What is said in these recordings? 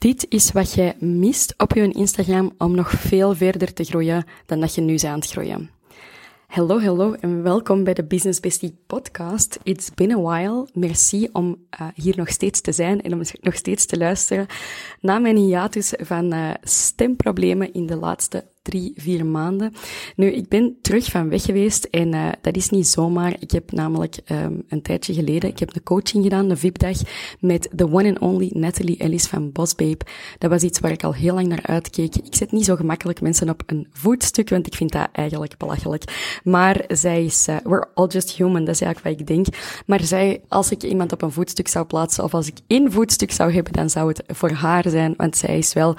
Dit is wat jij mist op je Instagram om nog veel verder te groeien dan dat je nu bent aan het groeien. Hallo, hallo en welkom bij de Business Bestie podcast. It's been a while. Merci om uh, hier nog steeds te zijn en om nog steeds te luisteren na mijn hiatus van uh, stemproblemen in de laatste drie, vier maanden. Nu, ik ben terug van weg geweest en uh, dat is niet zomaar. Ik heb namelijk um, een tijdje geleden, ik heb een coaching gedaan, een VIP-dag, met the one and only Natalie Ellis van Boss Babe. Dat was iets waar ik al heel lang naar uitkeek. Ik zet niet zo gemakkelijk mensen op een voetstuk, want ik vind dat eigenlijk belachelijk. Maar zij is, uh, we're all just human, dat is eigenlijk wat ik denk. Maar zij, als ik iemand op een voetstuk zou plaatsen, of als ik één voetstuk zou hebben, dan zou het voor haar zijn, want zij is wel,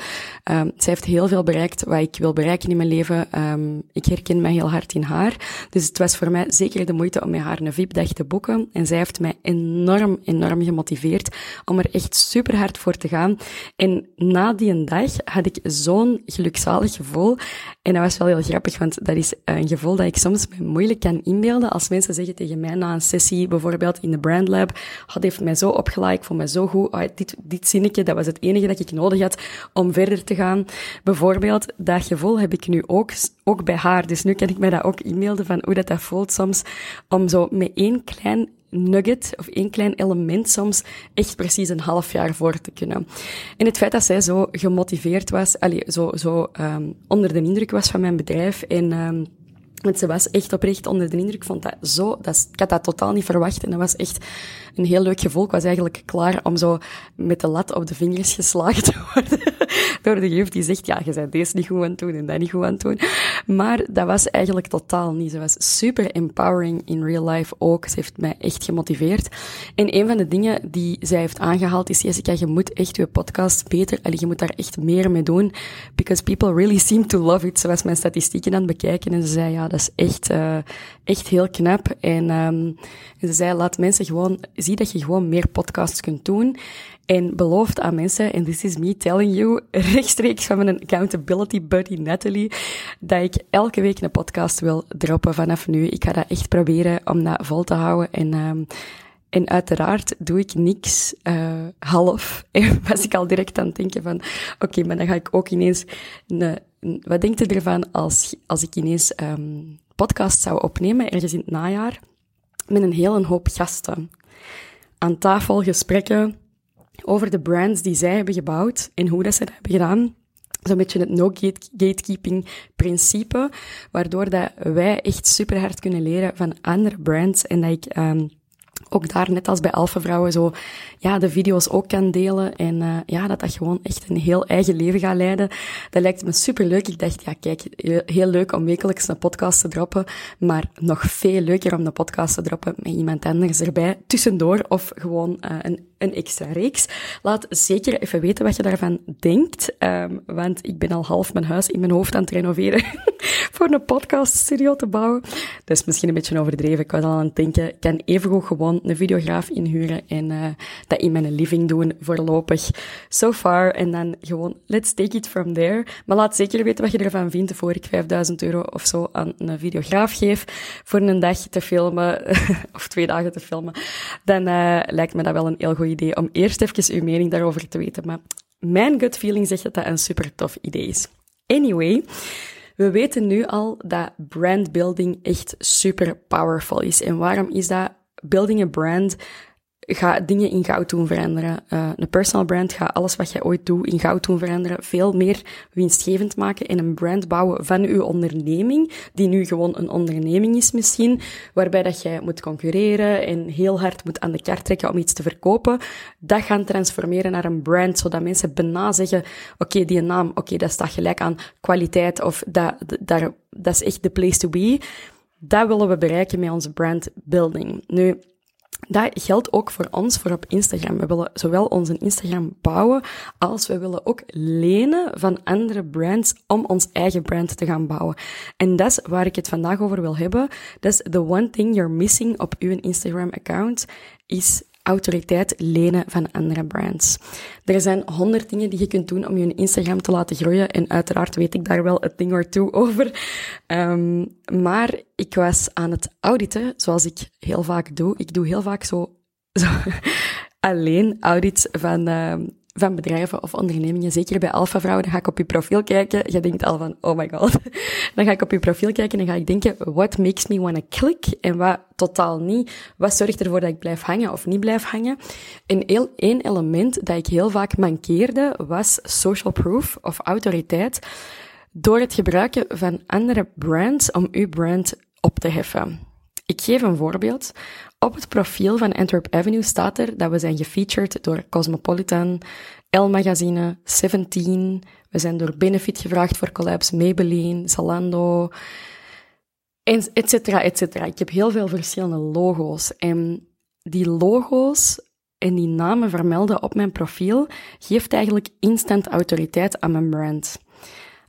um, zij heeft heel veel bereikt wat ik wil bereiken in mijn leven. Um, ik herken mij heel hard in haar. Dus het was voor mij zeker de moeite om met haar een VIP-dag te boeken. En zij heeft mij enorm, enorm gemotiveerd om er echt super hard voor te gaan. En na die dag had ik zo'n gelukzalig gevoel. En dat was wel heel grappig, want dat is een gevoel dat ik soms me moeilijk kan inbeelden. Als mensen zeggen tegen mij na een sessie, bijvoorbeeld in de Brand Lab, heeft mij zo opgeladen, ik vond mij zo goed, oh, dit, dit zinnetje, dat was het enige dat ik nodig had om verder te gaan. Bijvoorbeeld, dat gevoel heb ik nu ook, ook bij haar. Dus nu kan ik mij dat ook e-mailden van hoe dat, dat voelt soms, om zo met één klein nugget of één klein element soms echt precies een half jaar voor te kunnen. En het feit dat zij zo gemotiveerd was, allee, zo, zo um, onder de indruk was van mijn bedrijf en um, ze was echt oprecht onder de indruk. Vond dat zo, dat, ik had dat totaal niet verwacht. En dat was echt een heel leuk gevoel. Ik was eigenlijk klaar om zo met de lat op de vingers geslagen te worden. Door de juf die zegt, ja, je bent deze niet goed aan het doen en dat niet goed aan het doen. Maar dat was eigenlijk totaal niet. Ze was super empowering in real life ook. Ze heeft mij echt gemotiveerd. En een van de dingen die zij heeft aangehaald is, Jessica, je moet echt je podcast beter, allee, je moet daar echt meer mee doen. Because people really seem to love it. Ze was mijn statistieken aan bekijken en ze zei, ja, dat is echt, uh, echt heel knap. En um, ze zei, laat mensen gewoon, zie dat je gewoon meer podcasts kunt doen. En belooft aan mensen, en this is me telling you, rechtstreeks van mijn accountability buddy Natalie, dat ik elke week een podcast wil droppen vanaf nu. Ik ga dat echt proberen om dat vol te houden. En, um, en uiteraard doe ik niks uh, half. En was ik al direct aan het denken van, oké, maar dan ga ik ook ineens een, wat denkt u ervan als, als ik ineens um, podcast zou opnemen, ergens in het najaar, met een hele hoop gasten? Aan tafel gesprekken over de brands die zij hebben gebouwd en hoe dat ze dat hebben gedaan. zo'n beetje het no-gatekeeping principe, waardoor dat wij echt super hard kunnen leren van andere brands en dat ik um, ook daar, net als bij Alpha Vrouwen, zo, ja, de video's ook kan delen. En uh, ja, dat dat gewoon echt een heel eigen leven gaat leiden. Dat lijkt me super leuk. Ik dacht, ja, kijk, heel leuk om wekelijks een podcast te droppen. Maar nog veel leuker om de podcast te droppen met iemand anders erbij. Tussendoor of gewoon uh, een, een extra reeks. Laat zeker even weten wat je daarvan denkt. Um, want ik ben al half mijn huis in mijn hoofd aan het renoveren. voor een podcaststudio te bouwen. Dat is misschien een beetje overdreven. Ik was al aan het denken, ik kan evengoed gewoon een videograaf inhuren en uh, dat in mijn living doen voorlopig. So far. En dan gewoon, let's take it from there. Maar laat zeker weten wat je ervan vindt voor ik 5000 euro of zo aan een videograaf geef voor een dag te filmen, of twee dagen te filmen. Dan uh, lijkt me dat wel een heel goed idee om eerst even uw mening daarover te weten. Maar mijn gut feeling zegt dat dat een super tof idee is. Anyway, we weten nu al dat brandbuilding echt super powerful is. En waarom is dat? Building a brand gaat dingen in goud doen veranderen. Uh, een personal brand gaat alles wat jij ooit doet in goud doen veranderen. Veel meer winstgevend maken en een brand bouwen van uw onderneming, die nu gewoon een onderneming is misschien, waarbij dat jij moet concurreren en heel hard moet aan de kaart trekken om iets te verkopen. Dat gaan transformeren naar een brand, zodat mensen bijna zeggen, oké, die naam, oké, dat staat gelijk aan kwaliteit of dat, dat, dat is echt de place to be. Dat willen we bereiken met onze brand building. Nu, dat geldt ook voor ons, voor op Instagram. We willen zowel onze Instagram bouwen, als we willen ook lenen van andere brands om ons eigen brand te gaan bouwen. En dat is waar ik het vandaag over wil hebben. Dat is the one thing you're missing op uw Instagram-account, is autoriteit lenen van andere brands. Er zijn honderd dingen die je kunt doen om je Instagram te laten groeien. En uiteraard weet ik daar wel een ding of toe over. Um, maar ik was aan het auditen, zoals ik heel vaak doe. Ik doe heel vaak zo, zo alleen audits van, um, van bedrijven of ondernemingen, zeker bij Alpha Vrouwen, dan ga ik op je profiel kijken. Je denkt al van, oh my god. Dan ga ik op je profiel kijken en ga ik denken, what makes me wanna click? En wat totaal niet. Wat zorgt ervoor dat ik blijf hangen of niet blijf hangen? En één element dat ik heel vaak mankeerde, was social proof of autoriteit. Door het gebruiken van andere brands om uw brand op te heffen. Ik geef een voorbeeld. Op het profiel van Antwerp Avenue staat er dat we zijn gefeatured door Cosmopolitan, Elle Magazine, Seventeen. We zijn door Benefit gevraagd voor collabs, Maybelline, Zalando, et cetera, et cetera. Ik heb heel veel verschillende logo's. En die logo's en die namen vermelden op mijn profiel geeft eigenlijk instant autoriteit aan mijn brand.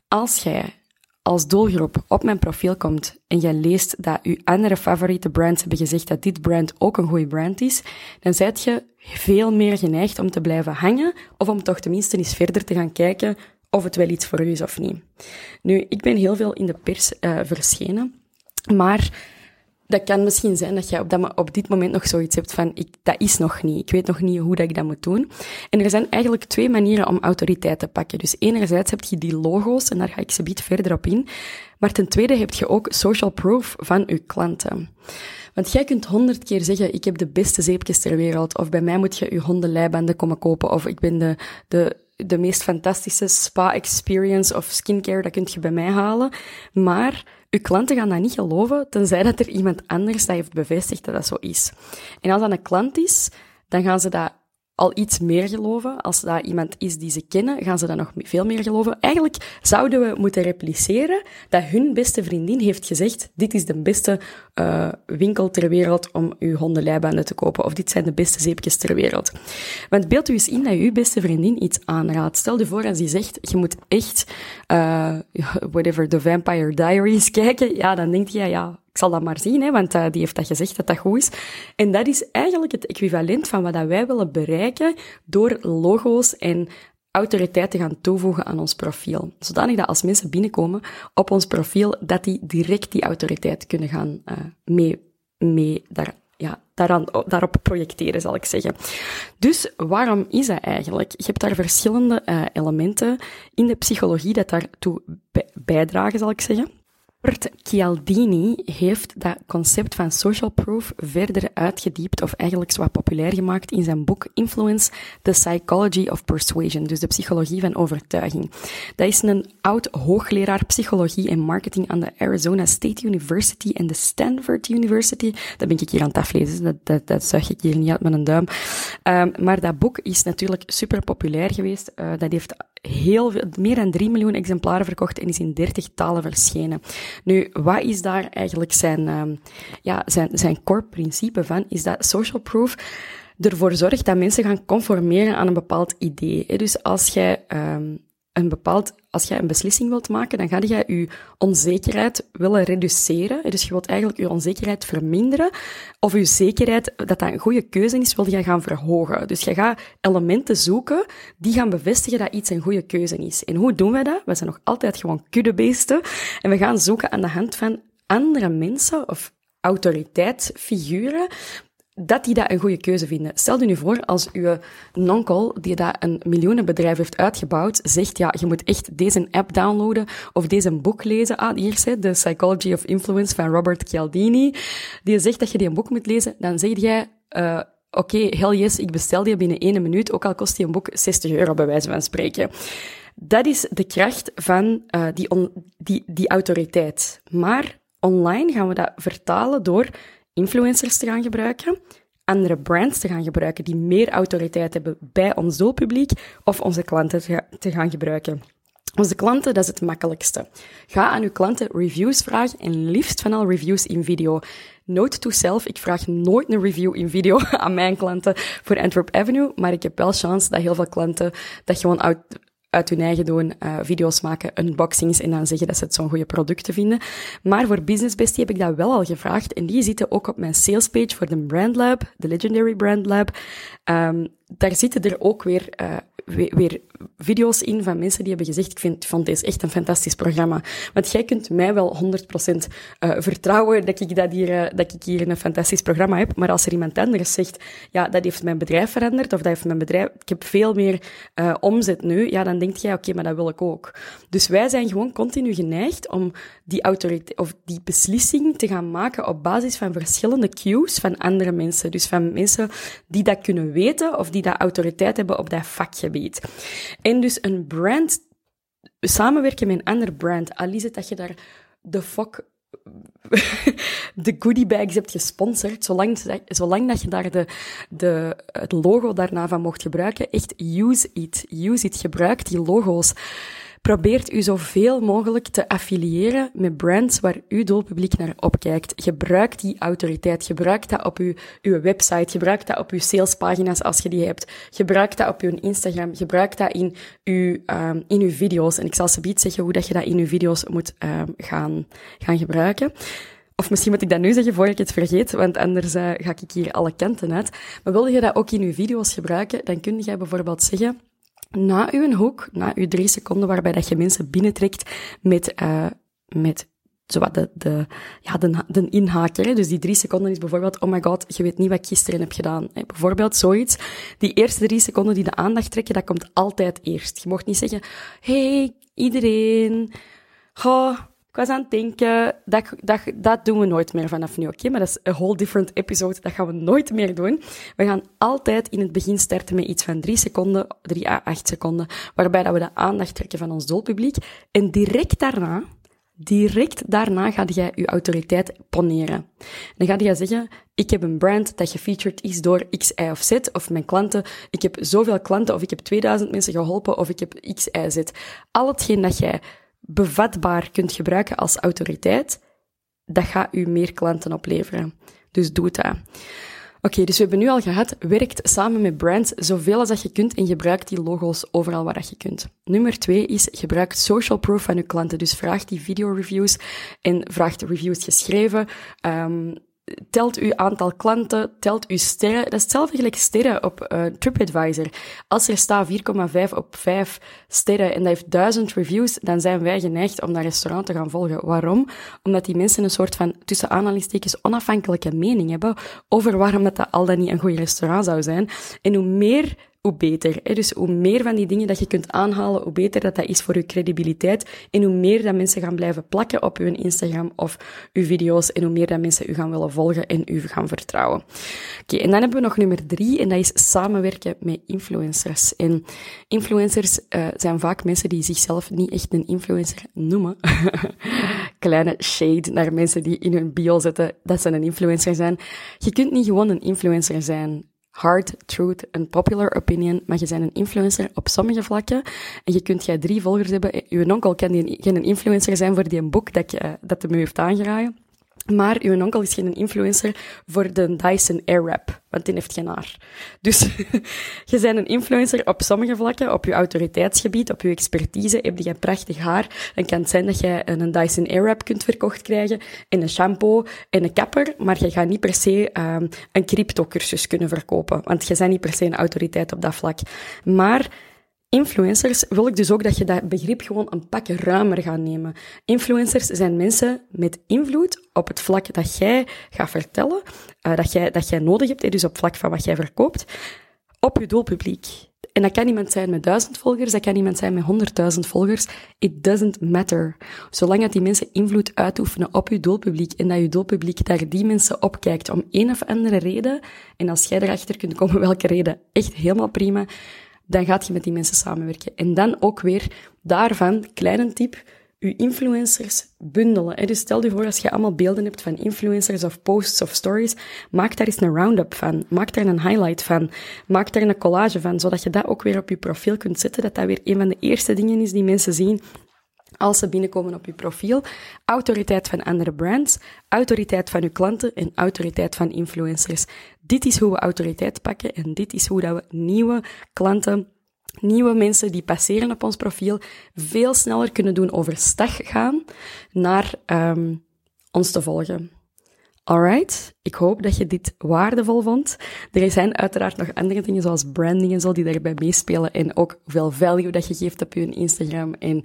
Als jij als doelgroep op mijn profiel komt en jij leest dat uw andere favoriete brands hebben gezegd dat dit brand ook een goede brand is, dan zijt je veel meer geneigd om te blijven hangen of om toch tenminste eens verder te gaan kijken of het wel iets voor u is of niet. Nu, ik ben heel veel in de pers uh, verschenen, maar dat kan misschien zijn dat jij op, dat, op dit moment nog zoiets hebt van, ik, dat is nog niet. Ik weet nog niet hoe dat ik dat moet doen. En er zijn eigenlijk twee manieren om autoriteit te pakken. Dus enerzijds heb je die logo's, en daar ga ik ze bied verder op in. Maar ten tweede heb je ook social proof van je klanten. Want jij kunt honderd keer zeggen, ik heb de beste zeepjes ter wereld, of bij mij moet je je hondenleibanden komen kopen, of ik ben de, de, de meest fantastische spa-experience of skincare, dat kun je bij mij halen. Maar uw klanten gaan dat niet geloven, tenzij dat er iemand anders dat heeft bevestigd dat dat zo is. En als dat een klant is, dan gaan ze dat al iets meer geloven. Als dat iemand is die ze kennen, gaan ze dat nog veel meer geloven. Eigenlijk zouden we moeten repliceren dat hun beste vriendin heeft gezegd, dit is de beste uh, winkel ter wereld om uw hondenleibanden te kopen. Of dit zijn de beste zeepjes ter wereld. Want beeld u eens in dat uw beste vriendin iets aanraadt. Stel je voor als die zegt, je moet echt, uh, whatever, The Vampire Diaries kijken. Ja, dan denkt je, ja, ik zal dat maar zien, hè, want uh, die heeft dat gezegd dat dat goed is. En dat is eigenlijk het equivalent van wat wij willen bereiken door logo's en autoriteit te gaan toevoegen aan ons profiel. Zodanig dat als mensen binnenkomen op ons profiel, dat die direct die autoriteit kunnen gaan uh, mee, mee daar, ja, daaraan, daarop projecteren, zal ik zeggen. Dus waarom is dat eigenlijk? Je hebt daar verschillende uh, elementen in de psychologie dat daartoe bijdragen, zal ik zeggen. Robert Cialdini heeft dat concept van social proof verder uitgediept, of eigenlijk zo populair gemaakt in zijn boek Influence, The Psychology of Persuasion, dus de psychologie van overtuiging. Dat is een oud hoogleraar psychologie en marketing aan de Arizona State University en de Stanford University. Dat ben ik hier aan het aflezen, dat, dat, dat zag ik hier niet uit met een duim. Um, maar dat boek is natuurlijk super populair geweest. Uh, dat heeft heel veel, meer dan 3 miljoen exemplaren verkocht en is in 30 talen verschenen. Nu, wat is daar eigenlijk zijn, um, ja, zijn, zijn core principe van? Is dat social proof ervoor zorgt dat mensen gaan conformeren aan een bepaald idee. Dus als jij um, een bepaald, als jij een beslissing wilt maken, dan ga je je onzekerheid willen reduceren. Dus je wilt eigenlijk je onzekerheid verminderen. Of je zekerheid dat dat een goede keuze is, wil je gaan verhogen. Dus je gaat elementen zoeken die gaan bevestigen dat iets een goede keuze is. En hoe doen we dat? We zijn nog altijd gewoon kuddebeesten. En we gaan zoeken aan de hand van andere mensen of autoriteitsfiguren dat die dat een goede keuze vinden. Stel je nu voor als uw nonkel, die dat een miljoenenbedrijf heeft uitgebouwd, zegt, ja, je moet echt deze app downloaden of deze boek lezen. Ah, hier is The Psychology of Influence van Robert Cialdini. Die zegt dat je die een boek moet lezen, dan zeg jij, uh, oké, okay, hell yes, ik bestel die binnen één minuut, ook al kost die een boek 60 euro bij wijze van spreken. Dat is de kracht van uh, die, die, die autoriteit. Maar online gaan we dat vertalen door influencers te gaan gebruiken, andere brands te gaan gebruiken die meer autoriteit hebben bij ons doelpubliek of onze klanten te gaan gebruiken. Onze klanten, dat is het makkelijkste. Ga aan uw klanten reviews vragen en liefst van al reviews in video. Note to self, ik vraag nooit een review in video aan mijn klanten voor Antwerp Avenue, maar ik heb wel chance dat heel veel klanten dat gewoon uit hun eigen doen, uh, video's maken, unboxings en dan zeggen dat ze het zo'n goede producten vinden. Maar voor Business Bestie heb ik dat wel al gevraagd en die zitten ook op mijn salespage voor de Brand Lab, de Legendary Brand Lab. Um, daar zitten er ook weer uh, weer, video's in van mensen die hebben gezegd, ik vind, vond deze echt een fantastisch programma. Want jij kunt mij wel 100% uh, eh, vertrouwen dat ik, dat, hier, uh, dat ik hier een fantastisch programma heb. Maar als er iemand anders zegt, ja, dat heeft mijn bedrijf veranderd, of dat heeft mijn bedrijf, ik heb veel meer omzet nu, ja, dan denk jij, oké, maar dat wil ik ook. Dus wij zijn gewoon continu geneigd om die autoriteit, of die beslissing te gaan maken op basis van verschillende cues van andere mensen. Dus van mensen die dat kunnen weten, of die dat autoriteit hebben op dat vakje en dus een brand, samenwerken met een ander brand, al is het dat je daar de fuck de goodiebags hebt gesponsord, zolang, zolang dat je daar de, de, het logo daarna van mocht gebruiken, echt use it. Use it. Gebruik die logo's. Probeert u zoveel mogelijk te affiliëren met brands waar uw doelpubliek naar opkijkt. Gebruik die autoriteit. Gebruik dat op uw, uw website. Gebruik dat op uw salespagina's als je die hebt. Gebruik dat op uw Instagram. Gebruik dat in uw, um, in uw video's. En ik zal ze bied zeggen hoe dat je dat in uw video's moet um, gaan, gaan gebruiken. Of misschien moet ik dat nu zeggen voor ik het vergeet, want anders uh, ga ik hier alle kanten uit. Maar wil je dat ook in uw video's gebruiken, dan kun je bijvoorbeeld zeggen na uw hoek, na uw drie seconden waarbij dat je mensen binnentrekt met, uh, met zowat de, de, ja, de, de inhaker. Dus die drie seconden is bijvoorbeeld, oh my god, je weet niet wat ik gisteren heb gedaan. Bijvoorbeeld zoiets. Die eerste drie seconden die de aandacht trekken, dat komt altijd eerst. Je mocht niet zeggen, hey, iedereen, ik was aan het denken, dat, dat, dat doen we nooit meer vanaf nu, oké? Maar dat is een whole different episode, dat gaan we nooit meer doen. We gaan altijd in het begin starten met iets van drie seconden, drie à acht seconden, waarbij dat we de aandacht trekken van ons doelpubliek. En direct daarna, direct daarna ga jij je autoriteit poneren. Dan ga je zeggen, ik heb een brand dat gefeatured is door X, Y of Z, of mijn klanten, ik heb zoveel klanten, of ik heb 2000 mensen geholpen, of ik heb X, Y, Z. Al hetgeen dat jij bevatbaar kunt gebruiken als autoriteit, dat gaat u meer klanten opleveren. Dus doe dat. Oké, dus we hebben nu al gehad, werkt samen met brands zoveel als dat je kunt en gebruik die logo's overal waar dat je kunt. Nummer twee is, gebruik social proof van je klanten. Dus vraag die video reviews en vraag de reviews geschreven. Um, telt uw aantal klanten, telt uw sterren. Dat is hetzelfde gelijk sterren op uh, TripAdvisor. Als er staat 4,5 op 5 sterren en dat heeft 1000 reviews, dan zijn wij geneigd om dat restaurant te gaan volgen. Waarom? Omdat die mensen een soort van, tussen aanhalingstekens, onafhankelijke mening hebben over waarom dat, dat al dan niet een goed restaurant zou zijn. En hoe meer hoe beter. Dus hoe meer van die dingen dat je kunt aanhalen, hoe beter dat dat is voor je credibiliteit. En hoe meer dat mensen gaan blijven plakken op je Instagram of je video's. En hoe meer dat mensen u gaan willen volgen en u gaan vertrouwen. Oké, en dan hebben we nog nummer drie. En dat is samenwerken met influencers. En influencers uh, zijn vaak mensen die zichzelf niet echt een influencer noemen. Kleine shade naar mensen die in hun bio zetten dat ze een influencer zijn. Je kunt niet gewoon een influencer zijn hard truth en popular opinion, maar je bent een influencer op sommige vlakken en je kunt jij drie volgers hebben. Je onkel kan geen influencer zijn voor die een boek dat, je, dat hem heeft aangeraden. Maar uw onkel is geen influencer voor de Dyson Airwrap, want die heeft geen haar. Dus je bent een influencer op sommige vlakken, op je autoriteitsgebied, op je expertise. Heb je prachtig haar, dan kan het zijn dat je een Dyson Airwrap kunt verkocht krijgen, en een shampoo, en een kapper, maar je gaat niet per se um, een crypto-cursus kunnen verkopen, want je bent niet per se een autoriteit op dat vlak. Maar Influencers wil ik dus ook dat je dat begrip gewoon een pak ruimer gaat nemen. Influencers zijn mensen met invloed op het vlak dat jij gaat vertellen, uh, dat, jij, dat jij nodig hebt, dus op vlak van wat jij verkoopt, op je doelpubliek. En dat kan iemand zijn met duizend volgers, dat kan iemand zijn met honderdduizend volgers. It doesn't matter. Zolang dat die mensen invloed uitoefenen op je doelpubliek en dat je doelpubliek daar die mensen op kijkt om een of andere reden, en als jij erachter kunt komen welke reden, echt helemaal prima, dan gaat je met die mensen samenwerken. En dan ook weer daarvan, kleine tip, je influencers bundelen. Dus stel je voor, als je allemaal beelden hebt van influencers of posts of stories, maak daar eens een roundup van. Maak daar een highlight van. Maak daar een collage van, zodat je dat ook weer op je profiel kunt zetten. Dat dat weer een van de eerste dingen is die mensen zien als ze binnenkomen op je profiel. Autoriteit van andere brands, autoriteit van uw klanten en autoriteit van influencers. Dit is hoe we autoriteit pakken en dit is hoe dat we nieuwe klanten, nieuwe mensen die passeren op ons profiel veel sneller kunnen doen overstag gaan naar um, ons te volgen. Alright, ik hoop dat je dit waardevol vond. Er zijn uiteraard nog andere dingen zoals branding en zo die daarbij meespelen en ook hoeveel value dat je geeft op je Instagram en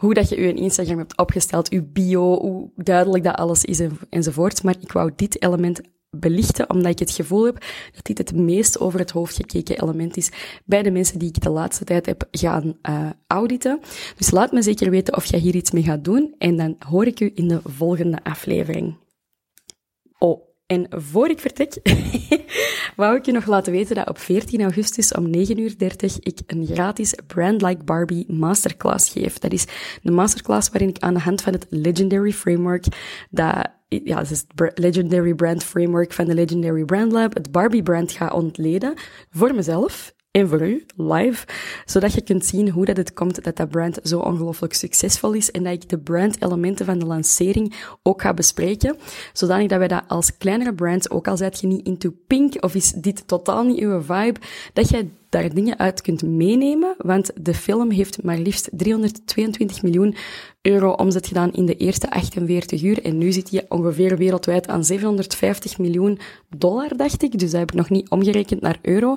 hoe dat je je Instagram hebt opgesteld, je bio, hoe duidelijk dat alles is en, enzovoort. Maar ik wou dit element belichten, omdat ik het gevoel heb dat dit het meest over het hoofd gekeken element is bij de mensen die ik de laatste tijd heb gaan uh, auditen. Dus laat me zeker weten of jij hier iets mee gaat doen en dan hoor ik u in de volgende aflevering. Oh, en voor ik vertrek, wou ik je nog laten weten dat op 14 augustus om 9.30 uur ik een gratis Brand Like Barbie masterclass geef. Dat is de masterclass waarin ik aan de hand van het Legendary Framework, dat, ja, het het Legendary Brand Framework van de Legendary Brand Lab, het Barbie brand ga ontleden voor mezelf en voor u, live, zodat je kunt zien hoe dat het komt dat dat brand zo ongelooflijk succesvol is en dat ik de brand-elementen van de lancering ook ga bespreken, zodanig dat wij dat als kleinere brands, ook al zijt je niet into pink of is dit totaal niet uw vibe, dat jij daar dingen uit kunt meenemen, want de film heeft maar liefst 322 miljoen euro omzet gedaan in de eerste 48 uur. En nu zit je ongeveer wereldwijd aan 750 miljoen dollar, dacht ik. Dus dat heb ik nog niet omgerekend naar euro.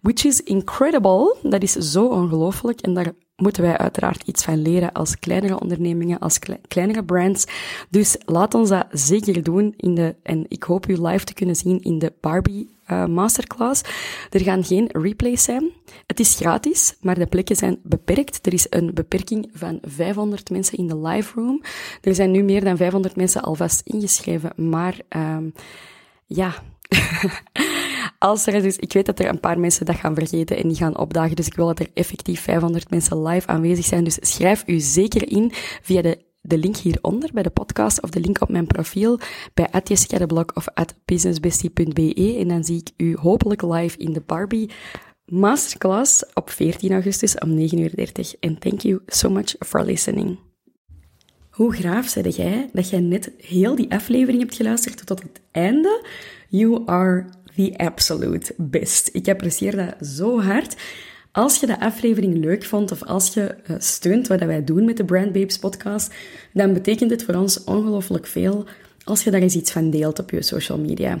Which is incredible. Dat is zo ongelooflijk. En daar moeten wij uiteraard iets van leren als kleinere ondernemingen, als kleinere brands. Dus laat ons dat zeker doen in de, en ik hoop u live te kunnen zien in de Barbie uh, masterclass. Er gaan geen replays zijn. Het is gratis, maar de plekken zijn beperkt. Er is een beperking van 500 mensen in de live room. Er zijn nu meer dan 500 mensen alvast ingeschreven, maar um, ja. Als er dus, ik weet dat er een paar mensen dat gaan vergeten en die gaan opdagen, dus ik wil dat er effectief 500 mensen live aanwezig zijn. Dus schrijf u zeker in via de de link hieronder bij de podcast of de link op mijn profiel bij Jessica of at businessbestie.be en dan zie ik u hopelijk live in de Barbie masterclass op 14 augustus om 9.30 uur. En thank you so much for listening. Hoe graaf zei jij dat jij net heel die aflevering hebt geluisterd tot het einde? You are the absolute best. Ik apprecieer dat zo hard. Als je de aflevering leuk vond of als je uh, steunt wat wij doen met de Brand Babes podcast, dan betekent het voor ons ongelooflijk veel als je daar eens iets van deelt op je social media.